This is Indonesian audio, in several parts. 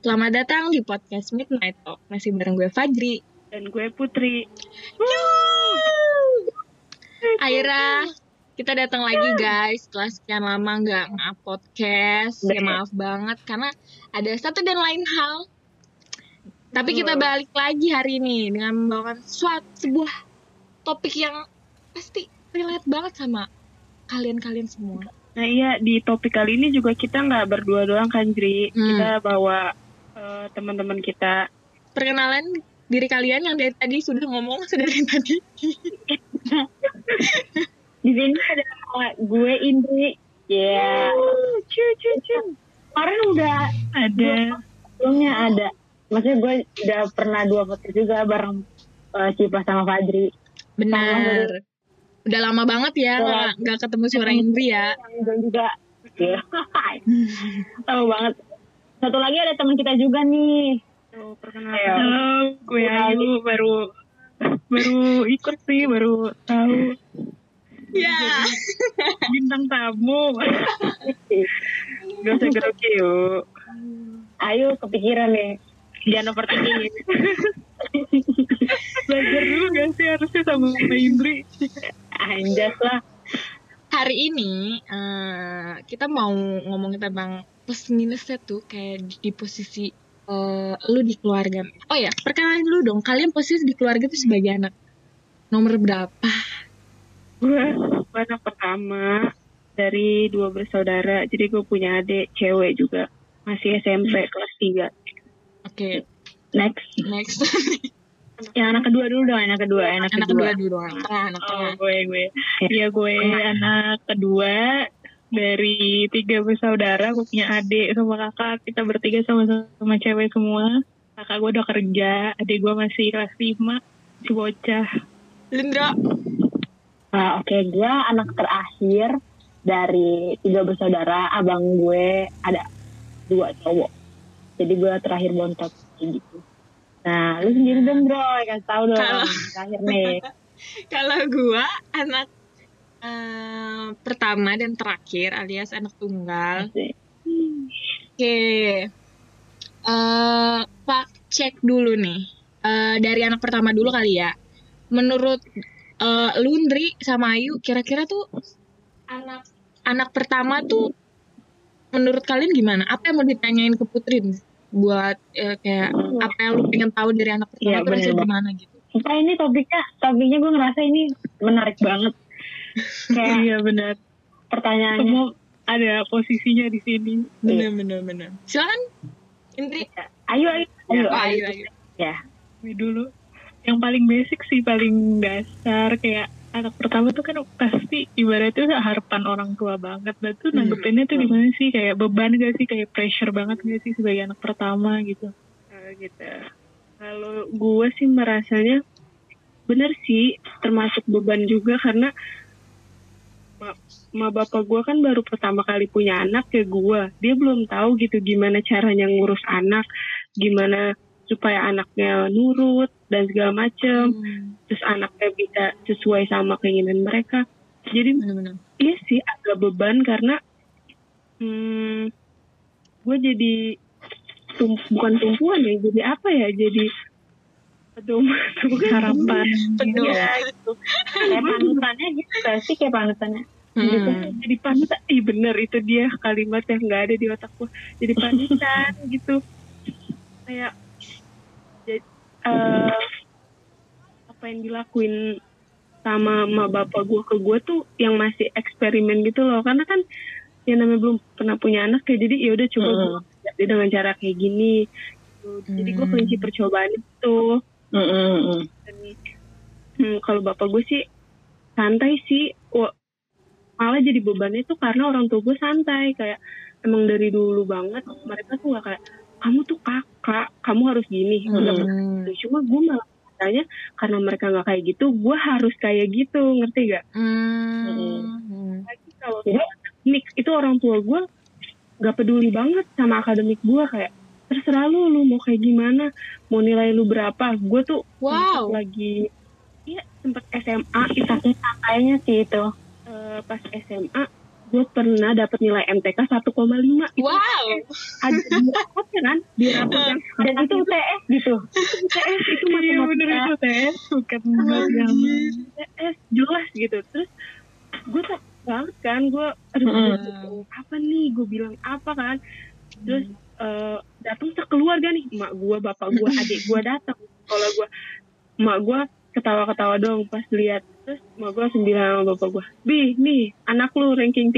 Selamat datang di podcast Midnight Talk. Masih bareng gue Fajri. Dan gue Putri. Aira, kita datang lagi guys. Setelah sekian lama nggak nge-podcast. Ya maaf banget karena ada satu dan lain hal. Tapi kita balik lagi hari ini dengan membawakan suatu sebuah topik yang pasti relate banget sama kalian-kalian semua. Nah iya di topik kali ini juga kita nggak berdua doang kan Jri. Hmm. Kita bawa eh, teman-teman kita. Perkenalan diri kalian yang dari tadi sudah ngomong sudah dari tadi. Di sini ada gue Indri. Ya. Cu, cu, cu. Kemarin udah Ada. sebelumnya ada. Maksudnya gue udah pernah dua podcast juga bareng uh, Cipa sama Fadri. Benar. Udah lama banget ya Udah nggak ketemu suara Indri ya. Gue juga. Ya. Tahu banget. Satu lagi ada teman kita juga nih. Perkenalkan. Ayo. Halo, gue Ayu baru baru ikut sih, baru tahu Ya. bintang tamu. Gak usah grogi yuk. Ayo kepikiran nih. Jangan overthinking. Belajar dulu gak sih harusnya sama Indri. Anjas lah. Hari ini eh, kita mau ngomongin tentang plus minusnya tuh kayak di posisi eh, lu di keluarga. Oh ya, perkenalan dulu dong. Kalian posisi di keluarga tuh sebagai anak nomor berapa? gue anak pertama dari dua bersaudara jadi gue punya adik cewek juga masih SMP kelas 3 Oke, Next. next. Yang anak kedua dulu dong. Anak kedua. Anak, anak kedua. kedua dulu dong. Anak anak oh gue gue iya gue anak kedua dari tiga bersaudara gue punya adik sama kakak kita bertiga sama sama cewek semua kakak gue udah kerja adik gue masih kelas 5 si bocah Lindra. Nah, oke, gue anak terakhir dari tiga bersaudara. Abang gue ada dua cowok. Jadi gue terakhir bontot kayak gitu. Nah, lu sendiri dong bro, kasih tahu dong. Kalau- Terakhir nih. Kalau gua anak eh, pertama dan terakhir alias anak tunggal. Oke. Eh, Pak cek dulu nih. Eh, dari anak pertama dulu kali ya. Menurut eh, Lundri sama Ayu, kira-kira tuh anak anak pertama tuh menurut kalian gimana? Apa yang mau ditanyain ke Putri nih? buat eh, kayak apa yang lu pengen tahu dari anak pertama Iya, tuh gimana gitu? Sumpah ini topiknya, topiknya gue ngerasa ini menarik banget. Kayak iya benar pertanyaannya. semua ada posisinya di sini Bener bener bener. Silakan Indri. Ayo, ayo, ayo, Oh, ayo. ayo, ayo. Ya. gue dulu yang paling basic sih paling dasar kayak anak pertama tuh kan pasti ibaratnya harapan orang tua banget dan tuh Hmm. nanggepinnya tuh gimana sih kayak beban gak sih kayak pressure banget gak sih sebagai anak pertama gitu Nah, gitu kalau gue sih merasanya bener sih termasuk beban juga karena ma, bapak gue kan baru pertama kali punya anak ke gue dia belum tahu gitu gimana caranya ngurus anak gimana supaya anaknya nurut dan segala macem. Hmm, terus anaknya bisa sesuai sama keinginan mereka. Jadi bener-bener. iya sih agak beban karena hmm, gue jadi tum bukan tumpuan ya jadi apa ya jadi bukan harapan Pedo. ya gitu Kayak panutannya gitu gak sih kayak panutannya. gitu Hmm. jadi panutan ih bener itu dia kalimat yang nggak ada di otakku jadi panutan gitu kayak jadi eh, apa yang dilakuin sama ma bapak gue ke gue tuh yang masih eksperimen gitu loh karena kan yang namanya belum pernah punya anak kayak jadi ya udah coba Hmm. gue dengan cara kayak gini gitu. jadi gue Hmm. kelinci percobaan itu Mm, mm, mm. dan hmm, kalau bapak gue sih santai sih Wah, malah jadi bebannya tuh karena orang tua gue santai kayak emang dari dulu banget mereka tuh gak kayak kamu tuh kakak kamu harus gini Hmm. Pernah. cuma gue malah katanya karena mereka nggak kayak gitu gue harus kayak gitu ngerti gak Hmm. lagi kalau Jadi- akademik itu orang tua gue gak peduli banget sama akademik gue kayak terserah lu lu mau kayak gimana mau nilai lu berapa. Gue tuh Wow. lagi iya sempet SMA itu Saking santainya sih itu. eh, pas SMA gue pernah dapat nilai MTK 1,5 itu Wow. ada di rapotnya kan? Di rapot yang Dan itu UTS gitu. UTS itu Iya, matematika. itu UTS bukan UTS jelas gitu. Terus gue tak banget kan. Gue aduh butuh apa nih? Gue bilang apa kan? Terus eh, datang sekeluarga nih. Emak gue bapak gue adik gue datang. Sekolah gue emak gue ketawa-ketawa dong pas lihat. Terus emak gue langsung bilang sama bapak gue bi nih anak lu ranking 34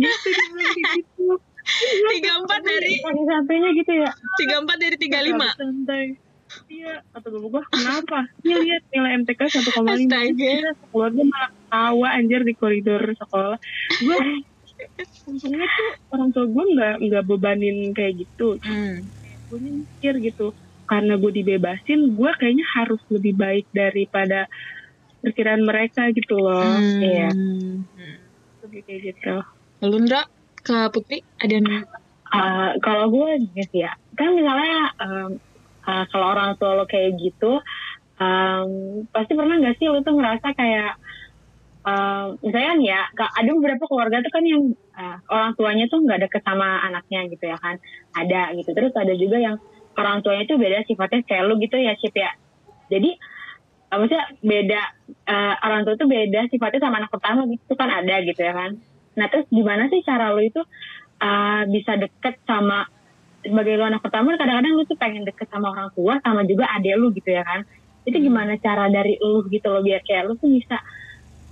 gitu dia bilang kayak gitu. Tiga empat dari sampainya gitu ya. tiga empat dari tiga lima. iya kata bapak gue kenapa? Iya lihat nilai MTK 1,5 Astaga. keluarga malah tawa anjir di koridor sekolah. Gue untungnya tuh orang tua gue nggak nggak bebanin kayak gitu Hmm. gue mikir gitu karena gue dibebasin gue kayaknya harus lebih baik daripada perkiraan mereka gitu loh Hmm. Iya. lebih kayak gitu Lalu Ndra ke Putri ada yang Uh, kalau gue gitu ya, kan misalnya um, uh, kalau orang tua lo kayak gitu, um, pasti pernah nggak sih lo tuh ngerasa kayak um, misalnya nih ya, ada beberapa keluarga tuh kan yang uh, orang tuanya tuh nggak deket sama anaknya gitu ya kan, ada gitu. Terus ada juga yang orang tuanya tuh beda sifatnya kayak lo gitu ya, Cip ya. Jadi uh, maksudnya beda uh, orang tua tuh beda sifatnya sama anak pertama gitu kan ada gitu ya kan. Nah terus gimana sih cara lo itu uh, bisa deket sama sebagai lu anak pertama kadang-kadang lu tuh pengen deket sama orang tua sama juga adek lu gitu ya kan itu gimana cara dari lu gitu loh biar kayak lu tuh bisa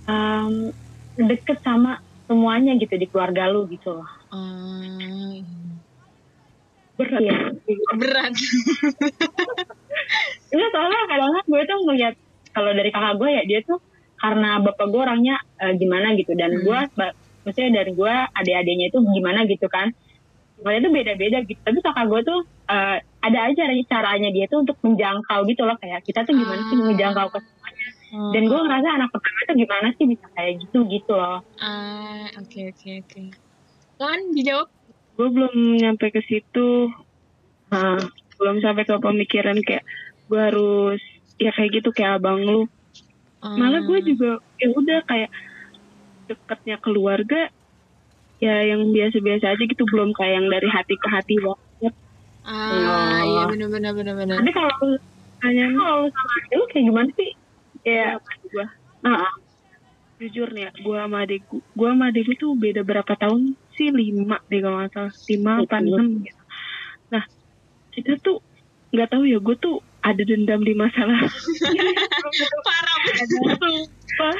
um, deket sama semuanya gitu di keluarga lu gitu loh Hmm, berat Iya. berat. Iya soalnya kadang-kadang gue tuh ngeliat kalau dari kakak gue ya dia tuh karena bapak gue orangnya eh, gimana gitu dan Hmm. gue maksudnya dari gue adik-adiknya itu gimana gitu kan Pokoknya itu beda-beda gitu tapi kakak gue tuh eh, ada aja caranya dia tuh untuk menjangkau gitu loh kayak kita tuh gimana sih Ah. menjangkau ke dan gue ngerasa anak pertama tuh gimana sih bisa kayak gitu gitu loh. Ah, oke oke oke. Kan dijawab? gue belum nyampe ke situ. Nah, belum sampai ke pemikiran kayak gue harus ya kayak gitu kayak abang lu. Malah gue juga ya udah kayak dekatnya keluarga ya yang biasa-biasa aja gitu belum kayak yang dari hati ke hati banget. Ah, iya benar benar benar benar. tapi kalau lu- hanya kalau sama lu kayak gimana sih kayak gue ah, jujur nih ya gue sama adik gue sama adik gue tuh beda berapa tahun sih? Lima deh kalau nggak salah. Lima apa enam gitu. Nah kita tuh nggak tahu ya gue tuh ada dendam di masalah. Parah banget.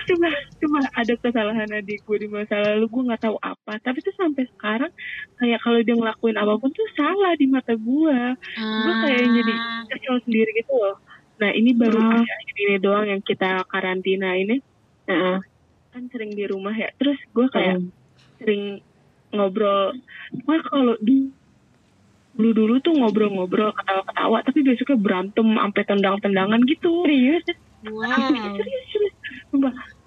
Cuma cuma ada kesalahan adik gue di masa lalu. Gue nggak tahu apa. Tapi tuh sampai sekarang kayak kalau dia ngelakuin apa pun tuh salah di mata gue gue kayak jadi kesel sendiri gitu loh nah ini baru Hmm. akhir ini doang yang kita karantina ini Heeh. kan sering di rumah ya terus gue kayak Hmm. sering ngobrol wah kalau di dulu dulu tuh ngobrol-ngobrol ketawa-ketawa tapi besoknya berantem sampai tendang-tendangan gitu serius Wow. serius serius.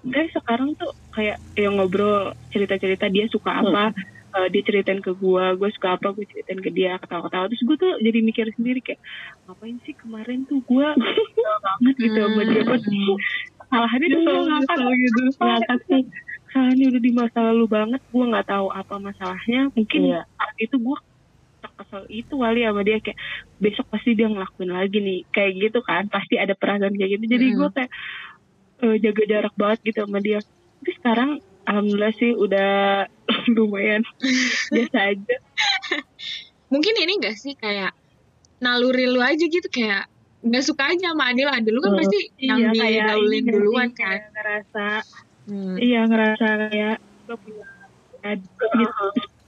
Tapi sekarang tuh kayak yang ngobrol cerita-cerita dia suka apa eh, dia ceritain ke gua gue suka apa gue ceritain ke dia ketawa-ketawa. Terus gue tuh jadi mikir sendiri kayak ngapain sih kemarin tuh kesel banget gitu sama dia? Buat kesalahannya tuh Kesel, ngangkat kesel gitu. Ngangkat sih? Kesalahannya udah di masa lalu banget gua nggak tahu apa masalahnya. Mungkin Iya. saat itu gua kesel itu kali sama dia kayak besok pasti dia ngelakuin lagi nih kayak gitu kan. Pasti ada perasaan kayak gitu. Jadi Mm. gua kayak eh, jaga jarak banget gitu sama dia. Tapi sekarang alhamdulillah sih udah lumayan biasa aja Mungkin ini gak sih kayak naluri lu aja gitu kayak nggak suka aja sama Adil Adil lu kan Hmm. pasti yang Iya, kayak digaulin ini duluan kan kayak ngerasa hmm. iya ngerasa kayak gua punya adik gitu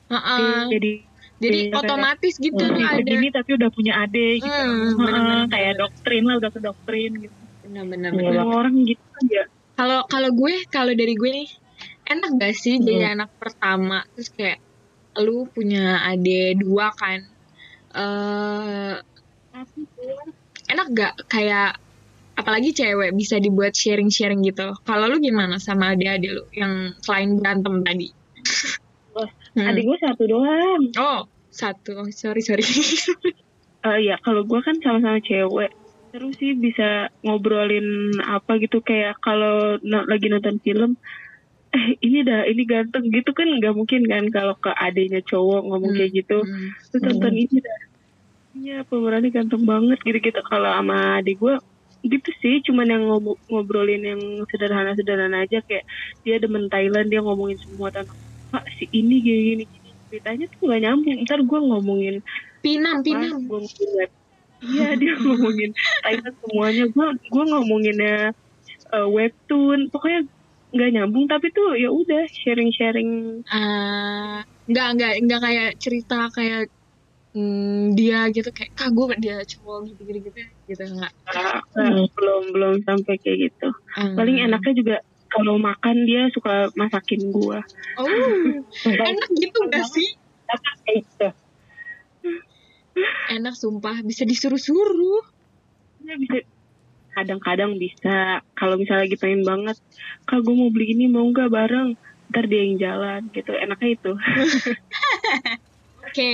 Heeh. jadi jadi iya, kayak- otomatis gitu Hmm, tuh bisa ada gini tapi udah punya adik gitu Hmm, Heeh, bener-bener. kayak doktrin lah udah ke doktrin gitu benar-benar benar. semua orang gitu kan ya kalau kalau gue kalau dari gue nih enak gak sih Hmm. jadi anak pertama? Terus kayak lu punya adik dua kan? Eh enak gak kayak apalagi cewek bisa dibuat sharing-sharing gitu. Kalau lu gimana sama adik-adik lu yang selain berantem tadi? Wah, Hmm. adik gue satu doang. Oh satu. Oh, sorry sorry. Eh ya kalau gue kan sama-sama cewek. Terus sih bisa ngobrolin apa gitu. Kayak kalau no- lagi nonton film eh ini dah ini ganteng gitu kan nggak mungkin kan kalau ke adiknya cowok ngomong Hmm. kayak gitu. Hmm. lu tonton ini dah. Iya pemerannya ganteng banget gitu-gitu kalau sama adik gue gitu sih. Cuman yang ngob- ngobrolin yang sederhana-sederhana aja. Kayak dia demen Thailand dia ngomongin semua tentang pak si ini gini gini gini. Ceritanya tuh gak nyambung. Ntar gue ngomongin Pinam, apa? pinam. gue ngomongin iya dia ngomongin Thailand semuanya. Gue gue ngomonginnya eh, webtoon. Pokoknya nggak nyambung tapi tuh ya udah sharing-sharing. Ah, nggak nggak nggak kayak cerita kayak hmm, dia gitu kayak kagum dia cowok gitu gitu gitu gitu nggak. Ah, ah, belum belum sampai kayak gitu. Ah. paling enaknya juga kalau makan dia suka masakin gua. Oh enak gitu gak sih? gitu. Enak sumpah bisa disuruh-suruh. Dia bisa kadang-kadang bisa. Kalau misalnya lagi pengen banget kak gue mau beli ini mau nggak bareng? Ntar dia yang jalan gitu. Enaknya itu. Oke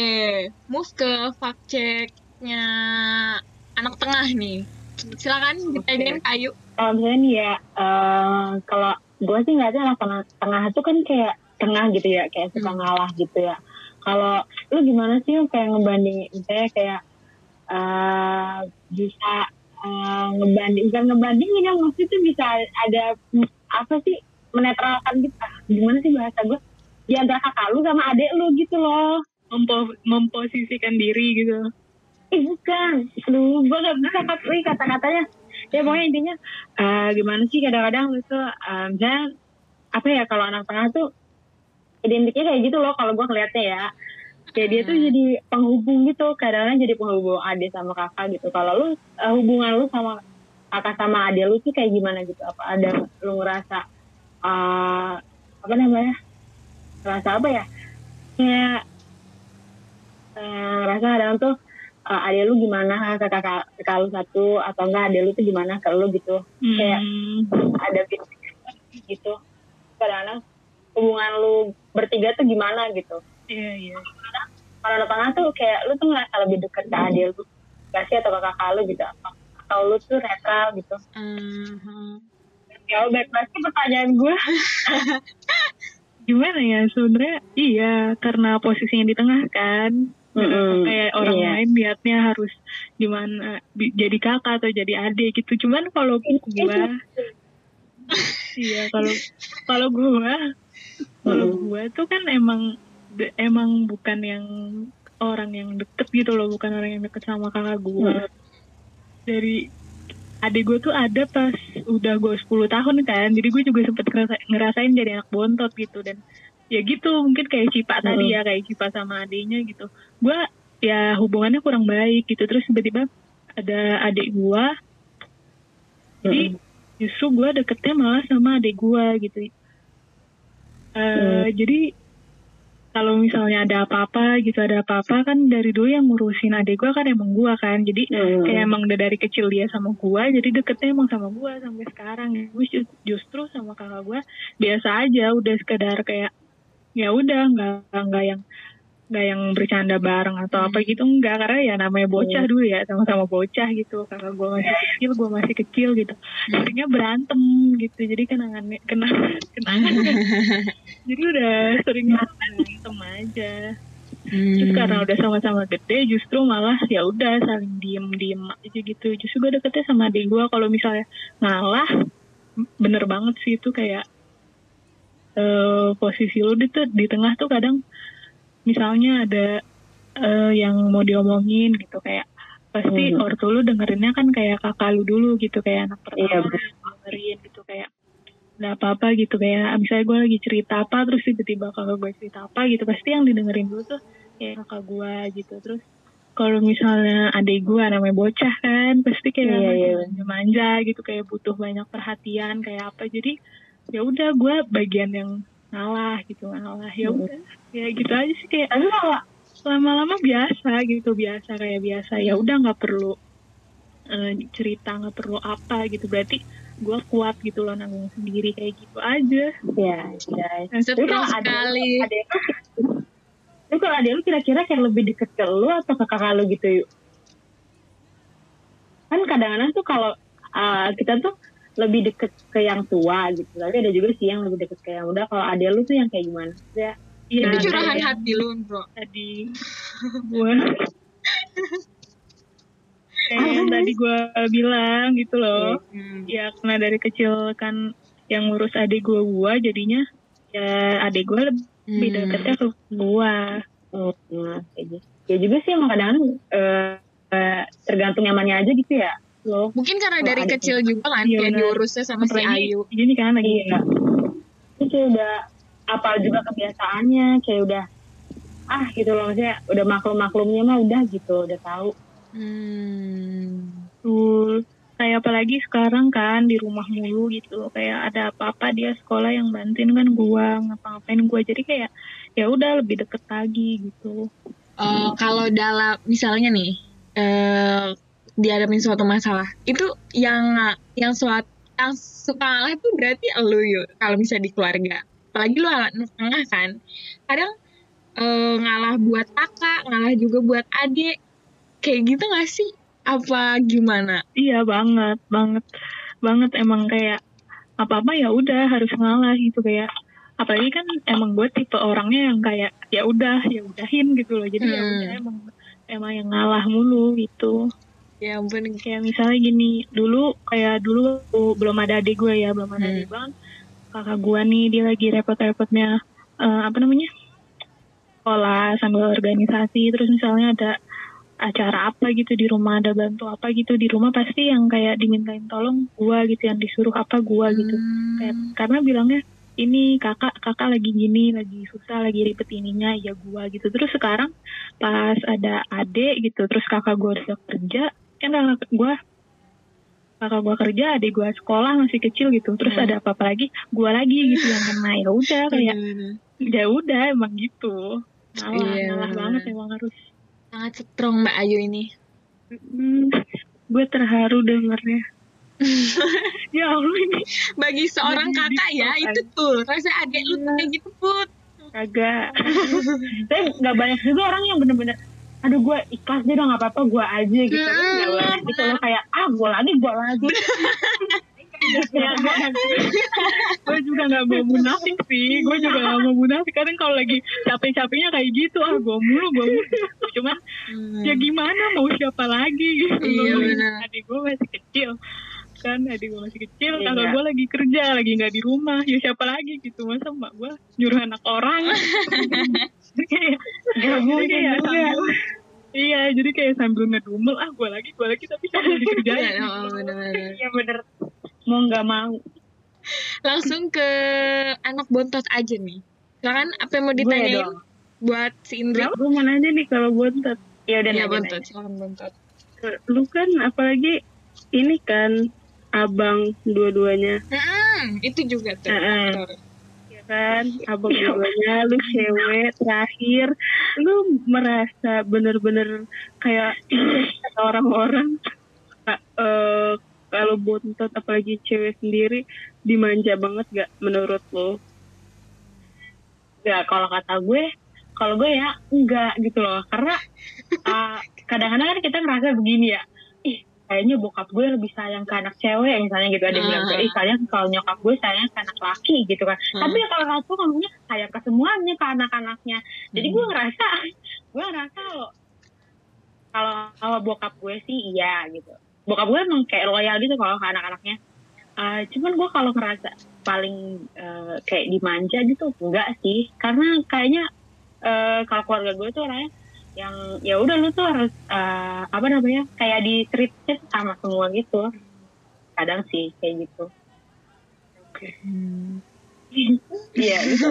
move ke fact checknya anak tengah nih. Silakan ditanyain kayu kalau misalnya nih ya eh, kalau gue sih ngeliatnya anak tengah, tengah tuh kan kayak tengah gitu ya kayak suka Hmm. ngalah gitu ya. Kalau lu gimana sih kayak ngebanding misalnya kayak eh bisa eh, ngebanding bukan ngebandingin yang maksudnya tuh bisa ada apa sih menetralkan gitu gimana sih bahasa gue di antara kakak lu sama adek lu gitu loh. Mempo- memposisikan diri gitu. Eh bukan. Lu gue gak bisa kata kata-katanya. Ya pokoknya intinya eh, gimana sih kadang-kadang lu tuh eh, misalnya apa ya kalau anak tengah tuh identiknya kayak gitu loh kalau gue ngeliatnya ya kayak dia tuh Hmm. jadi penghubung gitu kadang-kadang jadi penghubung adik sama kakak gitu. Kalau lu eh, hubungan lu sama kakak sama adik lu tuh kayak gimana gitu? Apa ada lu ngerasa eh, apa namanya? Ngerasa apa ya? Kayak eh, ngerasa kadang tuh eh, adik lu gimana? Ke kakak lu satu atau enggak adik lu tuh gimana ke lu gitu? Kayak- Hmm. ada gitu gitu. Kadang-kadang hubungan lu bertiga tuh gimana gitu? Iya iya kalau tengah tuh kayak lu tuh ngerasa lebih deket ke adik lu. Gak sih? Atau ke kakak lu gitu. Apa atau lu tuh netral gitu. Mhm. ya baik sih pertanyaan gue gimana ya sebenarnya? Iya karena posisinya di tengah kan. Mm-mm. kayak orang Iya. lain liatnya harus gimana bi- jadi kakak atau jadi adik gitu. Cuman kalau gua iya kalau kalau gua kalau gua tuh kan emang de- emang bukan yang orang yang deket gitu loh bukan orang yang deket sama kakak gua. Dari adik gue tuh ada pas udah gue 10 tahun kan jadi gue juga sempet ngerasa- ngerasain jadi anak bontot gitu. Dan ya gitu mungkin kayak Cipa tadi ya kayak Cipa sama adiknya gitu. Gue ya hubungannya kurang baik gitu terus tiba-tiba ada adik gue jadi justru gue deketnya malah sama adik gue gitu. Eh, jadi kalau misalnya ada apa-apa gitu ada apa-apa kan dari dulu yang ngurusin adik gue kan emang gue kan jadi Hmm. kayak emang udah dari kecil dia sama gua jadi deketnya emang sama gua sampai sekarang gue ju- justru sama kakak gua biasa aja udah sekedar kayak ya udah nggak nggak yang nggak yang bercanda bareng atau apa gitu enggak. Karena ya namanya bocah dulu ya sama-sama bocah gitu. Kakak gua masih kecil gua masih kecil gitu. Akhirnya berantem gitu. Jadi kenangannya kenangan kenangan. Jadi udah sering berantem aja. Terus Hmm. karena udah sama-sama gede justru malah ya udah saling diem-diem aja gitu. Justru gue deketnya sama adik gue kalau misalnya ngalah bener banget sih itu kayak eh posisi lu di, tuh, di tengah tuh kadang misalnya ada eh, yang mau diomongin gitu kayak pasti Hmm. ortu lu dengerinnya kan kayak kakak lu dulu gitu kayak anak Iya, pertama dengerin gitu kayak nggak apa-apa gitu kayak misalnya gue lagi cerita apa terus tiba-tiba kakak gue cerita apa gitu pasti yang didengerin dulu tuh ya kakak gue gitu terus kalau misalnya adik gue namanya bocah kan pasti kayak Iya, iya. manja-manja gitu kayak butuh banyak perhatian kayak apa jadi ya udah gue bagian yang ngalah gitu ngalah. Ya Hmm. udah ya gitu aja sih kayak lama-lama biasa gitu biasa kayak biasa. Ya udah nggak perlu eh, cerita nggak perlu apa gitu. Berarti gue kuat gitu loh nanggung sendiri kayak gitu aja. Ya ya kalau ada- sekali. ada lu kalau ada lu kira-kira kayak lebih deket ke lu atau ke kakak lu gitu yuk? Kan kadang-kadang tuh kalau uh, kita tuh lebih deket ke yang tua gitu. Tapi ada juga sih yang lebih deket ke yang muda kalau ada lu tuh yang kayak gimana? Ya Iya, itu curahan yang hati lu bro. Tadi. Gue kayak yang tadi gue bilang gitu loh. Hmm. ya karena dari kecil kan yang ngurus adik gue gue jadinya ya adik gue lebih Hmm. deketnya ke gue Oh, nah, kayak gitu. Ya juga sih emang kadang eh, tergantung nyamannya aja gitu ya. Lo mungkin karena dari ada kecil juga kan Iya, kayak diurusnya sama si Ayu gini kan lagi iya. Terus kayak udah apal juga kebiasaannya, kayak udah ah gitu loh maksudnya udah maklum-maklumnya mah udah gitu, udah tahu. hmm. Betul. Kayak apalagi sekarang kan di rumah mulu gitu. Kayak ada apa-apa dia sekolah yang bantuin kan gua ngapa-ngapain gua jadi kayak ya udah lebih deket lagi gitu. Eh, kalau dalam misalnya nih eh dihadapin suatu masalah. Itu yang yang suat yang suka ngalah itu berarti elu yuk kalau misalnya di keluarga. Apalagi lu anak tengah kan. Kadang eh, ngalah buat kakak ngalah juga buat adik. Kayak gitu gak sih? Apa gimana? Iya banget, banget, banget emang kayak apa-apa ya udah harus ngalah gitu kayak. Apalagi kan emang gue tipe orangnya yang kayak ya udah ya udahin gitu loh. Jadi ya Hmm. udah emang emang yang ngalah mulu gitu ya ampun kayak misalnya gini dulu kayak dulu waktu belum ada adik gue ya belum ada Hmm. adik kan kakak gue nih dia lagi repot-repotnya eh, apa namanya sekolah sambil organisasi terus misalnya ada acara apa gitu di rumah ada bantu apa gitu di rumah pasti yang kayak dimintain tolong gue gitu yang disuruh apa gue gitu Kayak, Hmm. karena bilangnya ini kakak kakak lagi gini lagi susah lagi ribet ininya ya gue gitu terus sekarang pas ada adik gitu terus kakak gue udah kerja kan kakak gue kakak gue kerja adik gue sekolah masih kecil gitu terus Hmm. ada apa apa lagi gue lagi gitu yang kena ya udah kayak Bener-bener. ya udah emang gitu Iya, ngalah bener. banget emang harus sangat strong mbak Ayu ini Hmm, gue terharu dengernya. ya Allah ini bagi seorang Jadi kakak ya di- itu tuh rasa adik lu tuh kayak gitu put kagak. Tapi nggak banyak juga orang yang bener-bener aduh gue ikhlas deh dong nggak apa-apa gue aja gitu Terus Hmm. nggak banyak gitu loh kayak ah gue lagi gue lagi ya, gue juga nggak mau munafik sih. Gue juga nggak mau munafik. Kadang kalau lagi capek-capeknya kayak gitu, ah gue mulu, gue mulu. Cuman ya gimana mau siapa lagi gitu. Iya. Adik gue masih kecil kan adik gue masih kecil Iya. kakak gue lagi kerja lagi nggak di rumah. Ya siapa lagi gitu masa mbak gue nyuruh anak orang? Gak mungkin sambil- iya jadi kayak sambil ngedumel ah gue lagi gue lagi tapi sambil dikerjain Ya, oh, bener-bener. ya bener. Mau nggak mau. Langsung ke anak bontot aja nih. Silakan apa yang mau ditanyain dong. buat si Indri gue mau nanya nih kalau bontot. Ya udah ya nanya, bontot silakan bontot. Lu kan apalagi ini kan abang dua-duanya. Hmm, itu juga tuh. Faktor. ya kan? Abang dua-duanya lu cewek terakhir. Lu merasa bener-bener kayak kata orang-orang? Eh, kalau bontot apalagi cewek sendiri dimanja banget gak menurut lo ya kalau kata gue kalau gue ya enggak gitu loh. Karena uh, kadang-kadang kan kita ngerasa begini ya kayaknya bokap gue lebih sayang ke anak cewek misalnya gitu ada yang bilang Ah. ih kalian kalau nyokap gue sayang ke anak laki gitu kan Hmm. tapi ya kalau aku ngomongnya sayang ke semuanya ke anak-anaknya jadi Hmm. gue ngerasa gue ngerasa kalau kalau kalau bokap gue sih iya gitu bokap gue emang kayak loyal gitu kalau ke anak-anaknya Uh, cuman gue kalau ngerasa paling uh, kayak dimanja gitu enggak sih karena kayaknya uh, kalau keluarga gue tuh orangnya yang ya udah lu tuh harus uh, apa namanya kayak di treat sama semua gitu. Kadang sih kayak gitu. Hmm. iya gitu.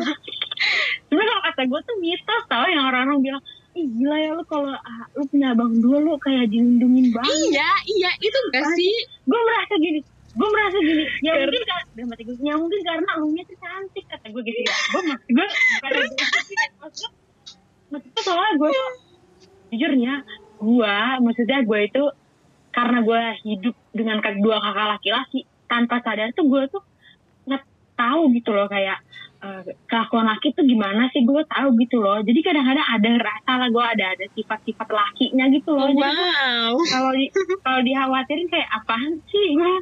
Cuma kalau kata gue tuh mitos tau yang orang-orang bilang ih gila ya lu kalau ah, lu punya abang dua lu kayak dilindungin banget. Iya iya itu gak sih? gue merasa gini gue merasa gini ya Karena- mungkin kan dalam hati gue ya mungkin karena lu nya tuh cantik kata gue gitu ya. Gue gue karena gue maksudnya maksudnya soalnya gue tuh jujurnya gue maksudnya gue itu karena gue hidup dengan dua kakak laki-laki tanpa sadar tuh gue tuh nggak tahu gitu loh kayak eh, kelakuan laki tuh gimana sih gue tahu gitu loh. Jadi kadang-kadang ada rasa lah gue ada ada sifat-sifat lakinya gitu loh. Oh, Jadi wow. kalau di kalau dikhawatirin kayak apaan sih gue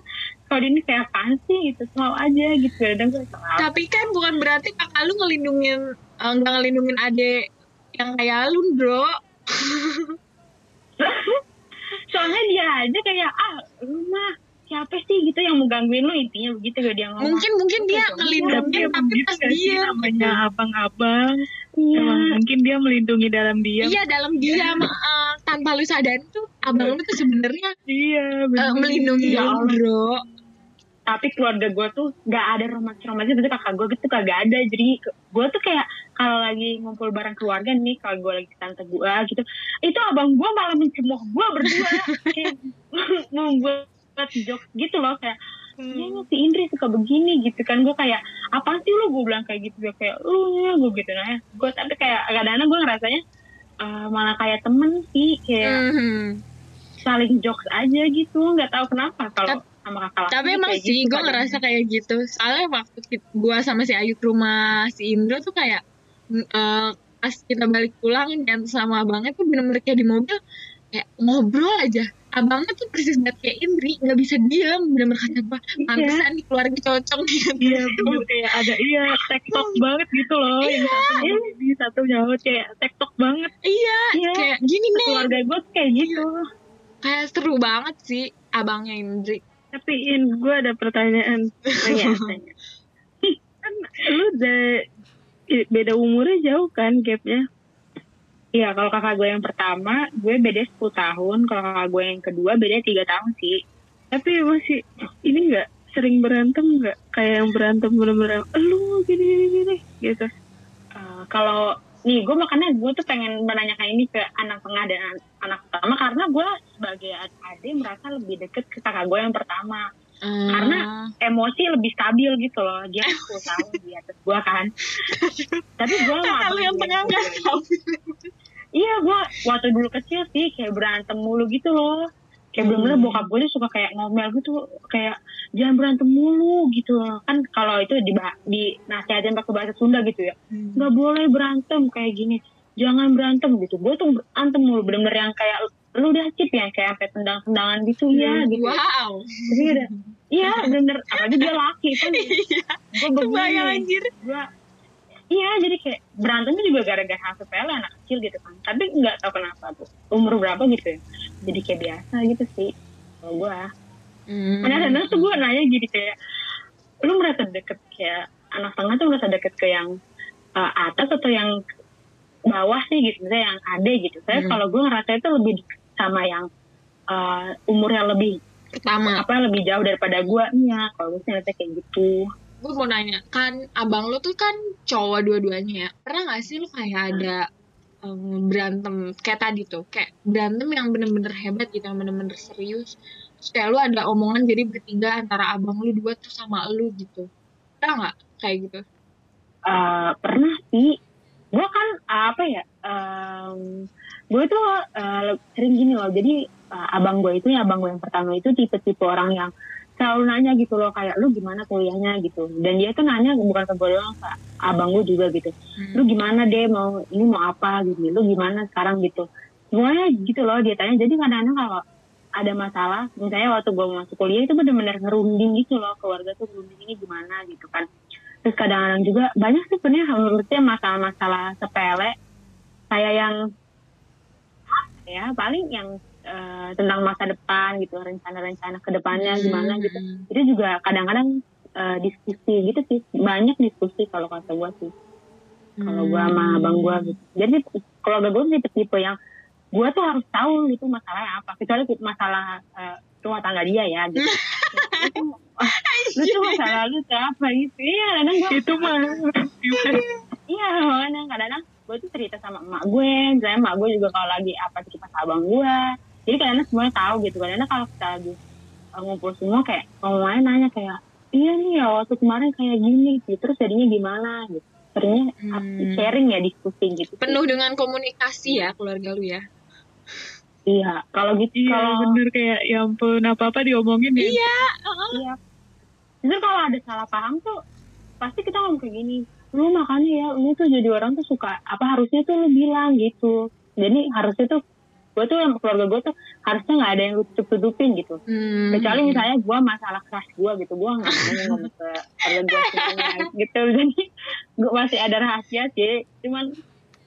kalau ini kayak apaan sih? Gitu selalu aja gitu. Kadang gue Tapi kan bukan berarti kakak lu ngelindungin eh, nggak ngelindungin adek yang kayak lu, bro. soalnya dia aja kayak ah lu mah siapa sih? Gitu yang mau gangguin lu intinya begitu gak dia ngomong. Mungkin mungkin dia ngelindungin emang tapi gitu pas dia namanya abang-abang? Iya. emang mungkin dia melindungi dalam diam? Iya dalam diam. Eh, tanpa lu sadar tuh abang lu tuh sebenarnya iya bener. melindungi Ya bro. Tapi keluarga gue tuh gak ada romantis romantis berarti kakak gue gitu kagak ada. Jadi gue tuh kayak kalau lagi ngumpul bareng keluarga nih kalau gue lagi tante gue gitu itu abang gue malah mencemooh gue berdua. Kayak membuat jokes gitu loh kayak ya si Indri suka begini gitu kan. Gue kayak apa sih lu? Gue bilang kayak gitu gue kayak lu gue gitu. Nah gue tapi kayak kadang-kadang gue ngerasanya eh, malah kayak temen sih kayak Mhm. saling jokes aja gitu nggak tahu kenapa kalau sama kakak Tapi laki emang kayak sih gitu gue ngerasa kayak gitu. Soalnya waktu gua sama si Ayu ke rumah si Indro tuh kayak eh, pas kita balik pulang dan sama abangnya tuh bener-bener kayak di mobil kayak ngobrol aja. Abangnya tuh persis banget kayak Indri, nggak bisa diam, bener-bener kata gua, pantesan di keluarga cocok gitu. Iya bener kayak ada iya tektok banget gitu loh yang satu nyaut ini satu nyaut kayak tektok banget Iya, Iya. kayak gini nih, keluarga gue kayak gitu kayak seru banget sih abangnya Indri. Tapi In gue ada pertanyaan tanya tanya kan lu udah beda umurnya jauh kan gapnya Iya, kalau kakak gue yang pertama, gue beda 10 tahun. Kalau kakak gue yang kedua, beda 3 tahun sih. Tapi masih, ini nggak sering berantem nggak? Kayak yang berantem bener-bener, lu gini, gini, gini, gitu. Eh, kalau, nih gue makanya gue tuh pengen menanyakan ini ke anak tengah dan an- anak pertama. Karena gue sebagai ad- adik merasa lebih deket ke kakak gue yang pertama. Karena emosi lebih stabil gitu loh. Dia 10 tahun di atas gue kan. Tapi gue kakak lu yang tengah nggak tahu. Iya, gua waktu dulu kecil sih kayak berantem mulu gitu loh. Kayak bener-bener bokap gue tuh suka kayak ngomel gitu, kayak jangan berantem mulu gitu. Kan kalau itu di di nasihatin pakai bahasa Sunda gitu ya. Nggak boleh berantem kayak gini. Jangan berantem gitu. Gue tuh berantem mulu bener-bener yang kayak lu udah cip ya kayak sampai tendang-tendangan gitu ya gitu. Wow. Udah Iya bener, apalagi dia laki kan. Gue begini anjir. gue iya jadi kayak berantemnya juga gara-gara hal sepele anak kecil gitu kan. Tapi nggak tahu kenapa tuh. Umur berapa gitu ya. Jadi kayak biasa gitu sih kalau gue Hmm. kadang-kadang tuh gue nanya gini kayak lu merasa deket kayak anak tengah tuh merasa deket ke yang uh, atas atau yang bawah sih gitu? Misalnya yang ade gitu. Saya Hmm. kalau gue ngerasa itu lebih sama yang uh, umurnya lebih Pertama, apa lebih jauh daripada gue iya kalau gue sih ngerasa kayak gitu gue mau nanya, kan abang lu tuh kan cowok dua-duanya ya. Pernah gak sih lu kayak ada em, berantem kayak tadi tuh, kayak berantem yang bener-bener hebat gitu, yang bener-bener serius. Terus kayak lu ada omongan jadi bertiga antara abang lu dua tuh sama lu gitu. Pernah gak kayak gitu? Eh, pernah sih gue kan apa ya em, gue tuh eh, sering gini loh jadi eh, abang gue itu ya abang gue yang pertama itu tipe-tipe orang yang selalu nanya gitu loh kayak lu gimana kuliahnya? gitu. Dan dia tuh nanya bukan ke gue doang ke abang gue juga gitu. Lu gimana deh mau ini mau apa? gitu. Lu gimana sekarang? gitu. Semuanya gitu loh dia tanya. Jadi kadang-kadang kalau ada masalah misalnya waktu gue masuk kuliah itu bener-bener ngerunding gitu loh. Keluarga tuh ngerunding ini gimana gitu kan. Terus kadang-kadang juga banyak sih sebenarnya menurutnya masalah-masalah sepele. Kayak yang ya paling yang eh, tentang masa depan gitu rencana-rencana ke depannya gimana gitu. Hmm. itu juga kadang-kadang eh, diskusi gitu sih. Banyak diskusi kalau kata gue sih. Kalau gue sama Hmm. abang gue gitu. Jadi keluarga gue tipe-tipe yang gue tuh harus tahu gitu masalahnya apa. Kecuali masalah eh, rumah tangga dia ya gitu. Itu, lu tuh masalah lu tuh apa gitu. Iya kadang gue itu mah iya makanya kadang-kadang gue tuh cerita sama emak gue misalnya emak gue juga kalau lagi apa cerita sama abang gue jadi kadang-kadang semuanya tahu gitu kadang-kadang kalau kita lagi uh, ngumpul semua kayak ngomongnya nanya kayak iya nih ya waktu kemarin kayak gini gitu. Terus jadinya gimana gitu. Seringnya Hmm. sharing ya diskusi gitu. Penuh dengan komunikasi ya keluarga lu ya. iya kalau gitu iya kalau bener kayak ya ampun apa apa diomongin ya. Iya. iya. Justru kalau ada salah paham tuh pasti kita ngomong kayak gini lu makanya ya lu tuh jadi orang tuh suka apa harusnya tuh lu bilang gitu. Jadi harusnya tuh gue tuh sama keluarga gue tuh harusnya nggak ada yang tutup tutupin gitu Hmm. kecuali misalnya gue masalah keras gue gitu gue nggak mau ngomong ke keluarga gue semuanya gitu jadi gue masih ada rahasia sih cuman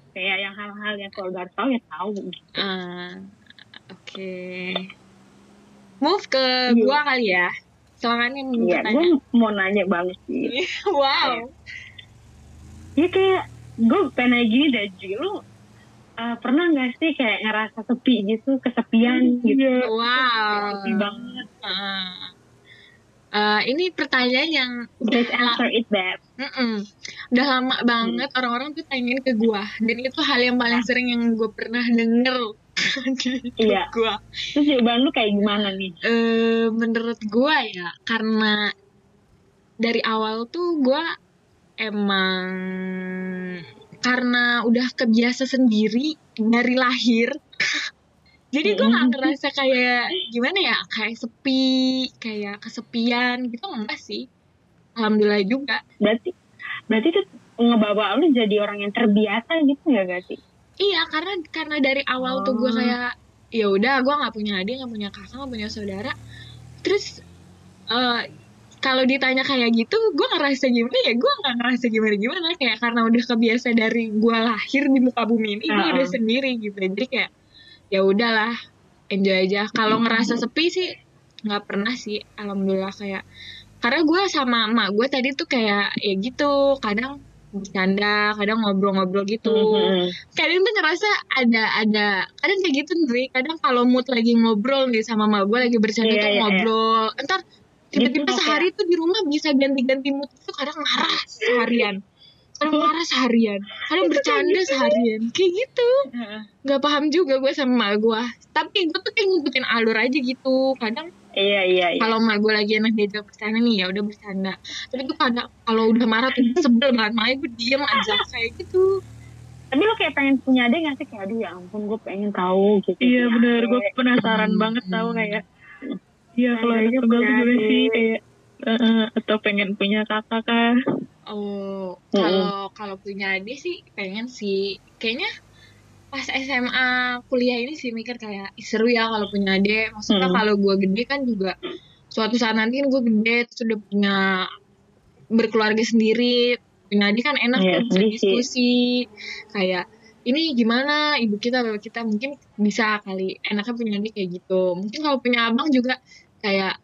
kayak yang hal-hal yang keluarga harus tahu ya tahu gitu. Ah, oke. Move ke Iya. gua kali ya. Silakan yang mau Iya, gue mau nanya banget sih. Wow. Ya kayak gue pengen gini deh, Ji. Lu uh, pernah gak sih kayak ngerasa sepi gitu, kesepian gitu? Wow. Sepi banget. Ah. Eh, ini pertanyaan yang udah Just answer it, Beb. Mm-mm. udah lama banget orang-orang tuh tanyain ke gua dan itu hal yang paling sering yang gue pernah denger Iya. gua. Terus jawaban lu kayak gimana nih? Eh, menurut gua ya karena dari awal tuh gua emang karena udah kebiasa sendiri dari lahir. Jadi gua nggak ngerasa kayak gimana ya kayak sepi kayak kesepian gitu enggak sih. Alhamdulillah juga. Berarti berarti tuh ngebawa lu jadi orang yang terbiasa gitu ya gak sih? iya karena karena dari awal tuh gua Oh. kayak ya udah gua nggak punya adik nggak punya kakak nggak punya saudara. Terus eh kalau ditanya kayak gitu gue ngerasa gimana ya gue nggak ngerasa gimana gimana kayak karena udah kebiasa dari gue lahir di muka bumi ini gue Uh-uh. udah sendiri gitu. Jadi kayak ya udahlah enjoy aja. Kalau ngerasa sepi sih nggak pernah sih alhamdulillah. Kayak karena gue sama emak gue tadi tuh kayak ya gitu kadang bercanda kadang ngobrol-ngobrol gitu. Mhm. kadang tuh ngerasa ada ada kadang kayak gitu nih kadang kalau mood lagi ngobrol nih sama emak gue lagi bercanda Iya, tuh iya, iya. ngobrol. Entar tiba-tiba Gitu, sehari tuh di rumah bisa ganti-ganti mood itu kadang marah seharian. Kadang marah seharian. Kadang bercanda seharian. Kayak gitu. Heeh. nggak paham juga gue sama gue. Tapi gue tuh kayak ngikutin alur aja gitu. Kadang Iya iya iya. kalau emak gue lagi enak diajak bercanda nih ya udah bercanda. Tapi tuh kadang kalau udah marah tuh sebel banget. Makanya gue diem aja kayak gitu. Tapi lu kayak pengen punya adik gak sih? Kayak aduh ya ampun gue pengen tahu gitu. Iya bener, gue penasaran Hmm. banget tahu kayak Iya kalau anak tunggal tuh gimana sih kayak eh, atau pengen punya kakak kah? Oh, kalau kalau punya adik sih pengen sih. Kayaknya pas SMA kuliah ini sih mikir kayak "Ih, seru ya kalau punya adik. Maksudnya Mm. kalau gue gede kan juga suatu saat nanti kan gue gede terus udah punya berkeluarga sendiri. Punya adik kan enak bisa sedih sih. diskusi kayak ini gimana ibu kita bapak kita mungkin bisa kali enaknya punya adik kayak gitu. Mungkin kalau punya abang juga kayak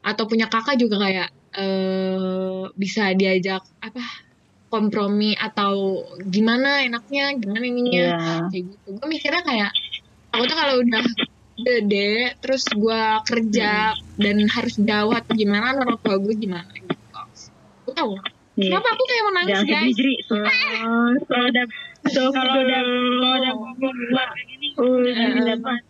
atau punya kakak juga kayak eh bisa diajak apa kompromi atau gimana enaknya gimana ininya Iya. kayak gitu gue mikirnya kayak aku tuh kalau udah gede terus gue kerja dan harus jauh atau gimana orang tua gue gimana gitu gue tau Iya. kenapa aku kayak mau nangis Jangan sedih, guys Jri. Oh, udah kalau udah kalau udah keluar kayak gini, udah banget.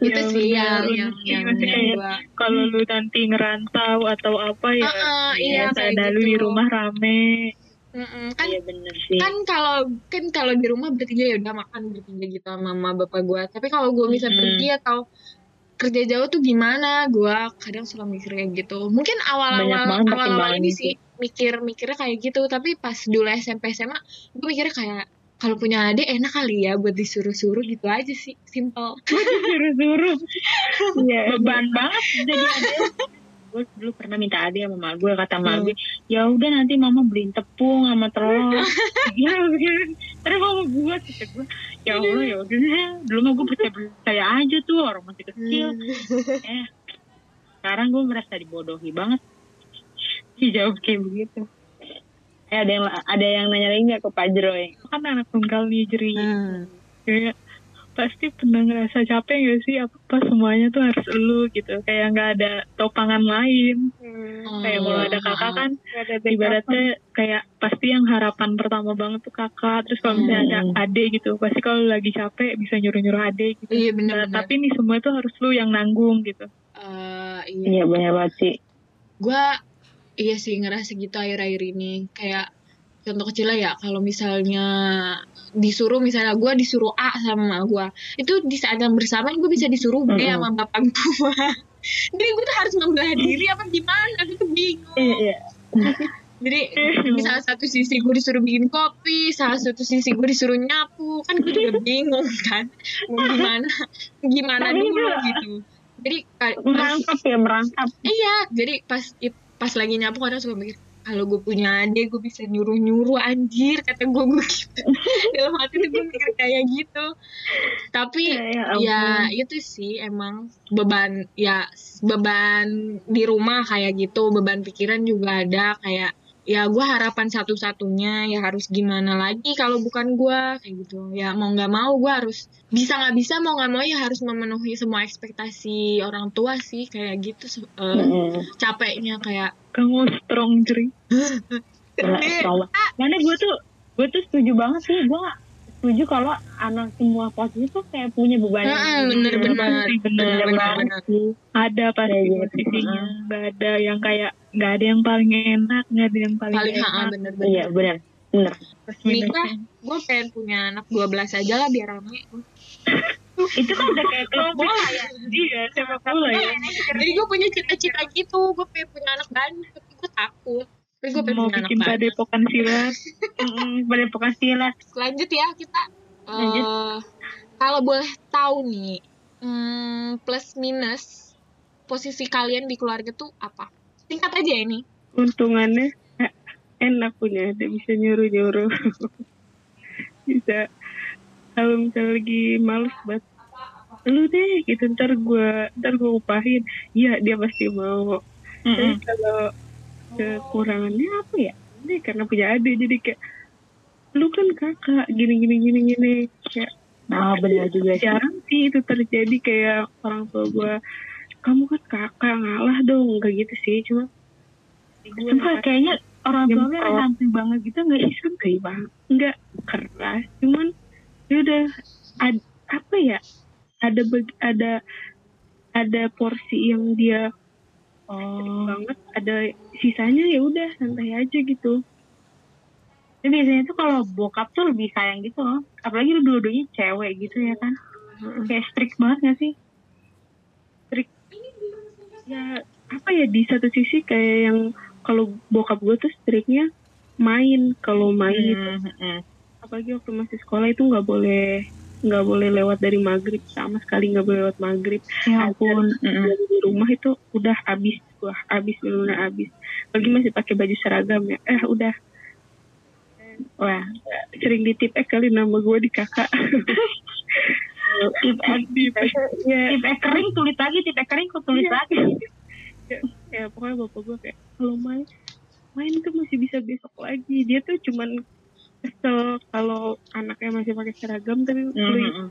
itu Ya, sih yang yang kayak gue Kalau lu nanti ngerantau atau apa ya, iya, ya, kayak ada lu gitu. di rumah rame. kan Iya bener sih. kan kalau kan kalau di rumah bertiga ya udah makan bertiga gitu sama mama bapak gue tapi kalau gue bisa Mm-mm. pergi atau kerja jauh tuh gimana gue kadang suka mikir kayak gitu mungkin awal-awal banget awal-awal pertimbangan ini sih mikir mikirnya kayak gitu tapi pas dulu SMP SMA gue mikirnya kayak kalau punya adik enak kali ya buat disuruh-suruh gitu aja sih simple Suruh-suruh. Iya. Beban banget jadi adik. gue dulu pernah minta adik sama mama gue kata mama gue ya udah nanti mama beliin tepung sama telur ya terus mama gue kata gue ya allah ya udah dulu mah gue percaya percaya aja tuh orang masih kecil Hmm. eh sekarang gue merasa dibodohi banget dijawab kayak begitu eh ada yang ada yang nanya lagi nggak ke Pak Jeroy? Kan anak tunggal nih Jeri. Hmm. Kayak pasti pernah ngerasa capek gak sih? Apa pas semuanya tuh harus lu gitu. Kayak nggak ada topangan lain. Hmm. kayak kalau ada kakak kan ada ibaratnya kayak pasti yang harapan pertama banget tuh kakak. Terus kalau misalnya ada Hmm. adik gitu pasti kalau lagi capek bisa nyuruh nyuruh adik gitu. Iya Nah, bener-bener tapi ini semua tuh harus lu yang nanggung gitu. Eh, iya. Iya bener banget sih. Gue iya sih ngerasa gitu akhir-akhir ini. Kayak contoh kecilnya ya kalau misalnya disuruh misalnya gue disuruh A sama gue itu di saat yang bersamaan gue bisa disuruh B sama bapak gue jadi gue tuh harus membelah diri apa gimana? Gue tuh bingung. Iya iya. Jadi di salah satu sisi gue disuruh bikin kopi salah satu sisi gue disuruh nyapu kan gue juga bingung kan mau gimana gimana dulu itu- gitu. Jadi merangkap ya merangkap. Iya jadi pas pas lagi nyapu kadang suka mikir kalau gue punya adik gue bisa nyuruh nyuruh anjir kata gue gue gitu dalam hati tuh gue mikir kayak gitu tapi Ya, ya ampun. itu sih emang beban ya beban di rumah kayak gitu beban pikiran juga ada kayak ya gue harapan satu-satunya ya harus gimana lagi kalau bukan gue kayak gitu ya mau nggak mau gue harus bisa nggak bisa mau nggak mau ya harus memenuhi semua ekspektasi orang tua sih kayak gitu se- eh, Mm-mm. capeknya kayak Kamu strong Jeri. Gila, strong banget. Mana gue tuh gue tuh setuju banget sih gue setuju kalau anak semua posisi tuh kayak punya beban yang "Mm-mm, bener bener bener, bener bener bener. Ada pasti gitu. posisinya. Gak ada yang kayak nggak ada yang paling enak, nggak ada yang paling, paling enak. bener iya bener bener bener Plus nikah minusnya. gue pengen punya anak 12 aja lah biar rame itu kan udah kayak klub bola ya Iya, sepak bola ya. jadi gue punya cita-cita gitu gue pengen punya anak banyak tapi gue takut tapi gue Mau bikin padepokan silat. Mm-mm, padepokan silat lanjut ya kita Lanjut. eh kalau boleh tahu nih hmm, plus minus posisi kalian di keluarga tuh apa? Singkat aja ini. Untungannya enak punya ada bisa nyuruh-nyuruh. bisa. Kalau misalnya lagi males banget lu deh gitu ntar gue ntar gue upahin. Iya dia pasti mau. Tapi kalau kekurangannya apa ya? Ini karena punya adik jadi kayak lu kan kakak gini gini gini gini. Kayak nah bener juga sih. jarang sih itu terjadi kayak orang tua gue kamu kan kakak ngalah dong. Kayak gitu sih cuma Sumpah kayaknya orang tua gue santai banget gitu nggak sih? Isu kayak bang nggak keras. Cuman ya udah ad- apa ya? Ada ada ada porsi yang dia oh banget ada sisanya ya udah santai aja gitu Tapi biasanya tuh kalau bokap tuh lebih sayang gitu loh. Apalagi lu dua-duanya cewek gitu ya kan. Kayak strict banget gak sih? ya apa ya di satu sisi kayak yang kalau bokap gue tuh striknya main kalau main Hmm. apalagi waktu masih sekolah itu nggak boleh nggak boleh lewat dari maghrib sama sekali nggak boleh lewat maghrib. Ya ampun. dari di rumah itu udah habis wah habis benar habis. Lagi masih pakai baju seragam ya. Eh udah. Wah sering ditip eh kali nama gue di kakak. Tip ek, Tip ya, kering tulis lagi, tip kering kok tulis Iya. lagi. ya, ya pokoknya bapak gue kayak kalau main main tuh masih bisa besok lagi. Dia tuh cuman kesel kalau anaknya masih pakai seragam tapi Mhm.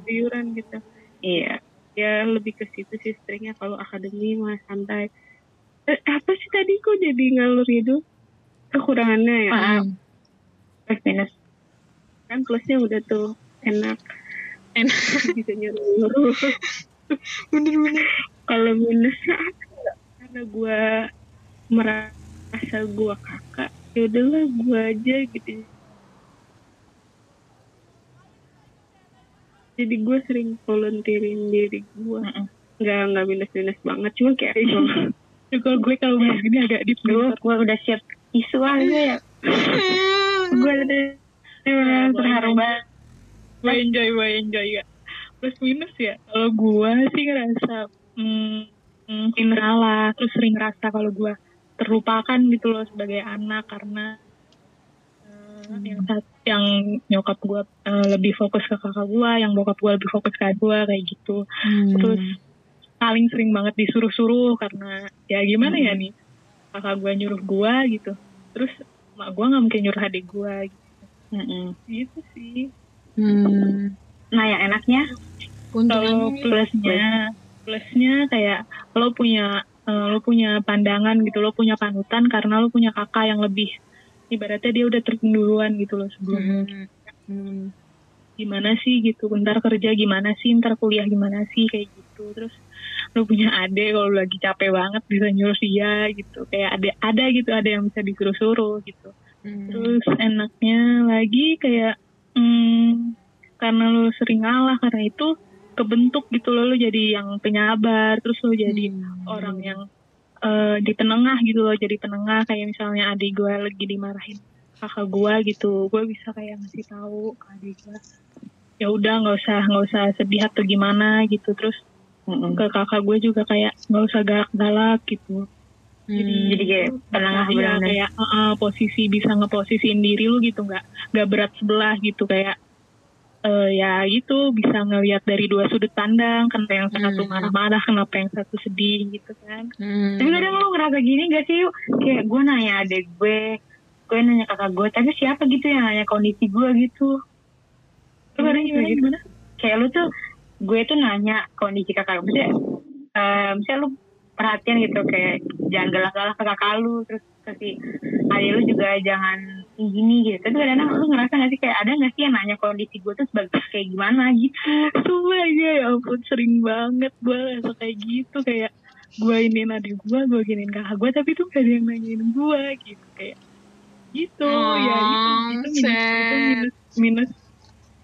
keluyuran gitu. Iya. ya lebih ke situ sih seringnya kalau akademi mah santai. Eh, apa sih tadi kok jadi ngalur gitu kekurangannya ya? Plus minus. kan plusnya udah tuh enak. Enak. Bisa nyuruh nyuruh bener-bener kalau minusnya apa ya? karena gue merasa gue kakak ya udahlah gue aja gitu jadi gue sering volunteerin diri gue Mm-mm. nggak nggak minus minus banget cuma kayak ya kalau gue kalau bahas gini agak deep Gue dulu gue udah siap isu aja ya. Gue udah terharu banget. gue enjoy gue enjoy ya. Plus minus ya kalau gue sih ngerasa hmm, hmm, ngalah terus sering ngerasa kalau gue terlupakan gitu loh sebagai anak karena eh, yang sat- yang nyokap gue eh, lebih fokus ke kakak gue yang bokap gue lebih fokus ke gue kayak gitu. Terus paling sering banget disuruh-suruh karena ya gimana ya nih kakak gue nyuruh gue gitu. Terus mak gue nggak mungkin nyuruh adik gue gitu, Mm-mm. gitu sih. Hmm. Nah yang enaknya? Kalau plusnya plusnya kayak lo punya eh, lo punya pandangan gitu lo punya panutan karena lo punya kakak yang lebih ibaratnya dia udah terduluan gitu loh sebelum Hmm. Hmm. gimana sih gitu ntar kerja gimana sih ntar kuliah gimana sih kayak gitu terus lo punya ade kalau lagi capek banget bisa nyuruh dia gitu kayak ada ada gitu ada yang bisa disuruh-suruh gitu Hmm. terus enaknya lagi kayak hmm, karena lo sering ngalah karena itu kebentuk gitu loh lo jadi yang penyabar terus lo jadi Hmm. orang yang eh, di penengah gitu loh jadi penengah kayak misalnya adik gue lagi dimarahin kakak gue gitu gue bisa kayak ngasih tahu ke adik gue ya udah nggak usah nggak usah sedih atau gimana gitu terus Mm-mm. ke kakak gue juga kayak nggak usah galak-galak gitu Hmm. Jadi kayak penengah benar kayak uh, uh, posisi bisa ngeposisiin diri lu gitu nggak nggak berat sebelah gitu kayak eh ya gitu bisa ngelihat dari dua sudut pandang kenapa yang satu Hmm. marah-marah kenapa yang satu sedih gitu kan Hmm. Tapi kadang lu ngerasa gini gak sih yuk? Kayak gue nanya adek gue, gue nanya kakak gue, tapi siapa gitu yang nanya kondisi gue gitu? Lu kadang gimana gitu. gimana Kayak lu tuh, gue tuh nanya kondisi kakak gue. Misalnya, eh, misalnya lu perhatian gitu, kayak jangan galak-galak ke kakak lu, terus kasih adik lu juga jangan gini gitu. Tapi kadang-kadang lu ngerasa gak sih kayak ada gak sih yang nanya kondisi gue tuh sebagai kayak gimana gitu? Sumpah ya, ya ampun sering banget gue ngerasa kayak gitu kayak gue ini adik gue, gue giniin kakak gue tapi tuh gak ada yang nanyain gue gitu kayak gitu ya itu Oh, itu minus, itu sad. minus minus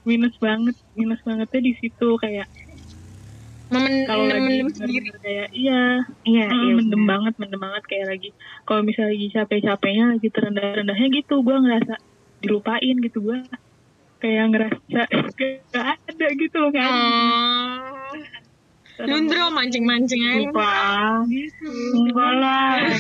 minus banget minus bangetnya di situ kayak Memen- kalau lagi sendiri. kayak iya Iya, Ah, iya. mendem bener. banget mendem banget kayak lagi kalau misalnya lagi capek-capeknya lagi terendah-rendahnya gitu gue ngerasa dilupain gitu gue kayak ngerasa gak ada gitu loh ada Oh. Lundro mancing-mancing aja. Gitu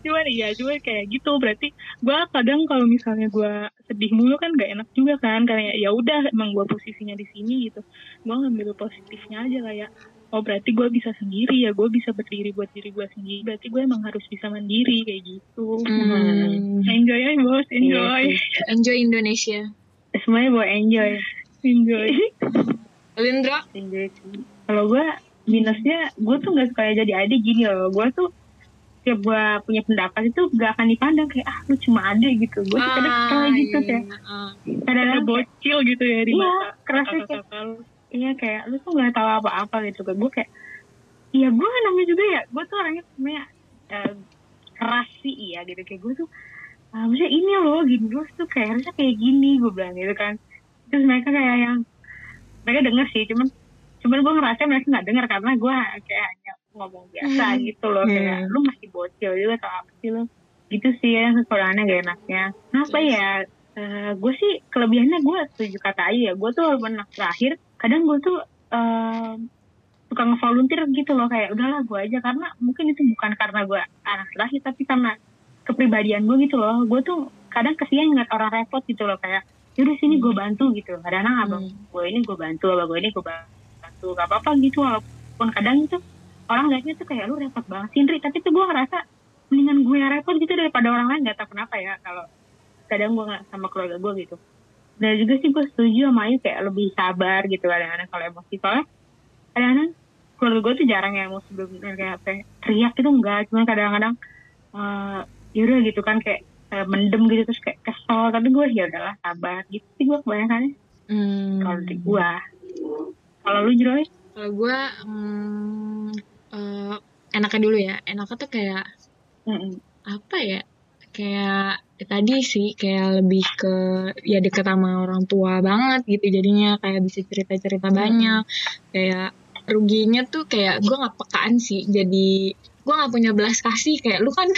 cuman iya cuman kayak gitu berarti gue kadang kalau misalnya gue sedih mulu kan gak enak juga kan kayak ya udah emang gue posisinya di sini gitu gue ngambil positifnya aja kayak oh berarti gue bisa sendiri ya gue bisa berdiri buat diri gue sendiri berarti gue emang harus bisa mandiri kayak gitu Hmm. enjoy ya bos enjoy Iya sih. Enjoy Indonesia. Semuanya buat enjoy. enjoy Lindro? Enjoy. Kalau gue minusnya, gue tuh gak suka jadi adik gini loh. Gue tuh tiap gue punya pendapat itu gak akan dipandang kayak ah lu cuma adik gitu. Gue tuh kadang kesel gitu iya. kayak Ah. ada kadang-kadang kayak, bocil gitu ya di Iya, mata kerasnya kayak- iya kayak lu tuh gak tahu apa-apa gitu kan. Gue kayak iya gue namanya juga ya. Gue tuh orangnya sebenarnya eh, keras sih iya gitu kayak gue tuh ah, maksudnya ini loh gini lu tuh kayak harusnya kayak gini gue bilang gitu kan. Terus mereka kayak yang mereka denger sih cuman cuman gue ngerasa mereka nggak denger karena gue kayak hanya ngomong biasa Hmm. gitu loh kayak Hmm. lu masih bocil juga atau apa sih lu? Gitu sih yang kekurangannya gak enaknya. Kenapa Yes. ya? Eh, gue sih kelebihannya gue setuju kata aja ya. Gue tuh walaupun anak terakhir kadang gue tuh eh, suka ngevolunteer gitu loh. Kayak udahlah gue aja. Karena mungkin itu bukan karena gue anak terakhir tapi karena kepribadian gue gitu loh. Gue tuh kadang kesian ngeliat orang repot gitu loh. Kayak yaudah sini gue bantu gitu. Kadang abang Hmm. gue ini gue bantu abang gue ini gue bantu. Gak apa-apa gitu walaupun kadang itu orang liatnya tuh kayak lu repot banget sih Indri. Tapi tuh gue ngerasa mendingan gue yang repot gitu daripada orang lain gak tau kenapa ya kalau kadang gue nggak sama keluarga gue gitu. Dan juga sih gue setuju sama Ayu kayak lebih sabar gitu kadang-kadang kalau emosi. Soalnya kadang-kadang keluarga gue tuh jarang yang emosi bener kayak apa ya, teriak itu enggak cuma kadang-kadang eh yaudah gitu kan kayak eh, mendem gitu terus kayak kesel. Tapi gue ya udahlah sabar gitu sih gue kebanyakan Hmm. kalau di gue kalau lu Joy? Kalau gue hmm, eh, enaknya dulu ya. Enaknya tuh kayak Mm-mm. apa ya? Kayak ya tadi sih kayak lebih ke ya deket sama orang tua banget gitu jadinya. Kayak bisa cerita-cerita banyak. Kayak ruginya tuh kayak gue nggak pekaan sih. Jadi gue nggak punya belas kasih. Kayak lu kan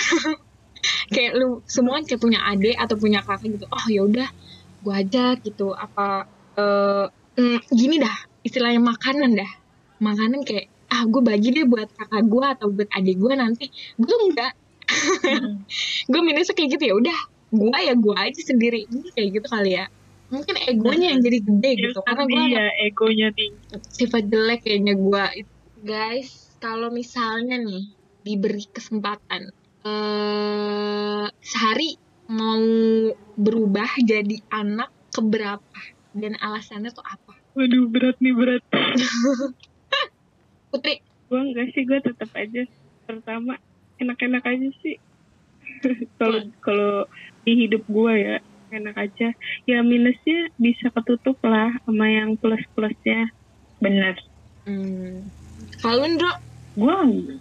kayak lu semua kan kayak punya adik atau punya kakak gitu. Oh ya udah gue aja gitu. Apa eh mm, gini dah istilahnya makanan dah. Makanan kayak ah gue bagi deh buat kakak gue atau buat adik gue nanti. Gue enggak. Gue minusnya kayak gitu ya udah gue ya gue aja sendiri. Kayak gitu kali ya. Mungkin egonya yang jadi gede gitu karena gue iya egonya tinggi. sifat jelek kayaknya gue guys kalau misalnya nih diberi kesempatan eh sehari mau berubah jadi anak keberapa? Dan alasannya tuh apa? Waduh berat nih berat Putri. Gue enggak sih gue tetap aja pertama enak-enak aja sih. Kalau kalau di hidup gue ya enak aja. Ya minusnya bisa ketutup lah sama yang plus plusnya bener. Hmm. kalau lu, Ndro gue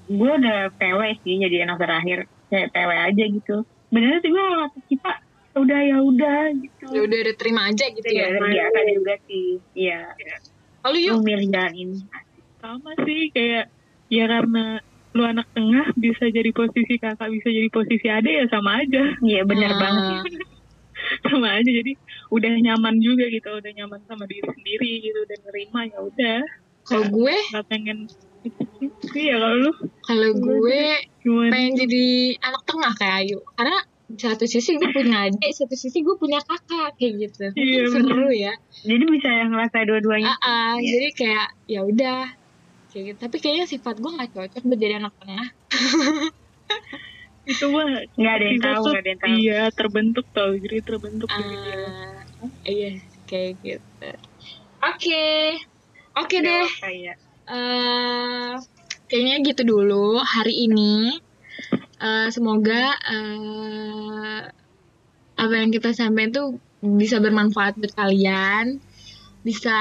gue udah PW sih jadi anak terakhir. Kayak PW aja gitu. Bener sih gue kita udah ya udah gitu. Ya udah udah terima aja gitu ya ya. biasa juga sih. Iya. Lalu yuk. Milih jalan ini sama sih kayak ya karena lu anak tengah bisa jadi posisi kakak bisa jadi posisi adik ya sama aja Iya bener Ah. banget. sama aja jadi udah nyaman juga gitu udah nyaman sama diri sendiri gitu udah nerima ya udah Kalau gue, nggak pengen itu ya kalau lu kalau gue gimana pengen jadi anak tengah kayak Ayu. Karena satu sisi gue punya adik, satu sisi gue punya kakak kayak gitu. Iya, seru ya. Jadi bisa yang ngerasa dua-duanya. Ah, ah, Iya. jadi kayak ya udah kayak gitu. Tapi kayaknya sifat gue nggak cocok buat jadi anak tengah. itu mah Nggak ada yang tahu, nggak ada yang tahu. iya terbentuk tau jadi terbentuk dari dia Ah, iya kayak gitu. Oke, oke deh. Kayak eh kayaknya gitu dulu hari ini. Eh, semoga eh, apa yang kita sampaikan tuh bisa bermanfaat buat kalian. Bisa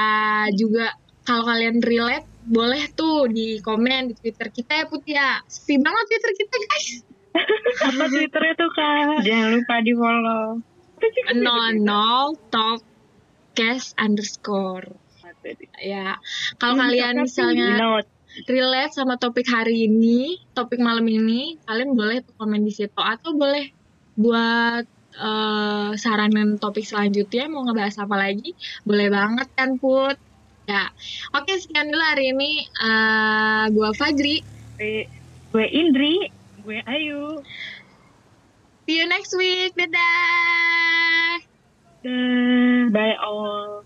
juga kalau kalian relate boleh tuh di komen di Twitter kita ya Put ya. Sepi banget Twitter kita guys. apa twitternya tuh kak jangan lupa di follow. nol nol top cast underscore ya kalau kalian misalnya relate sama topik hari ini, topik malam ini, kalian boleh tuh komen di situ atau boleh buat eh, saranin topik selanjutnya mau ngebahas apa lagi, boleh banget kan Put. Ya, oke sekian dulu hari ini. Eh, gua Fajri. Gue- Gue Indri. gue Ayu See you next week. Dadah. dan Bye all.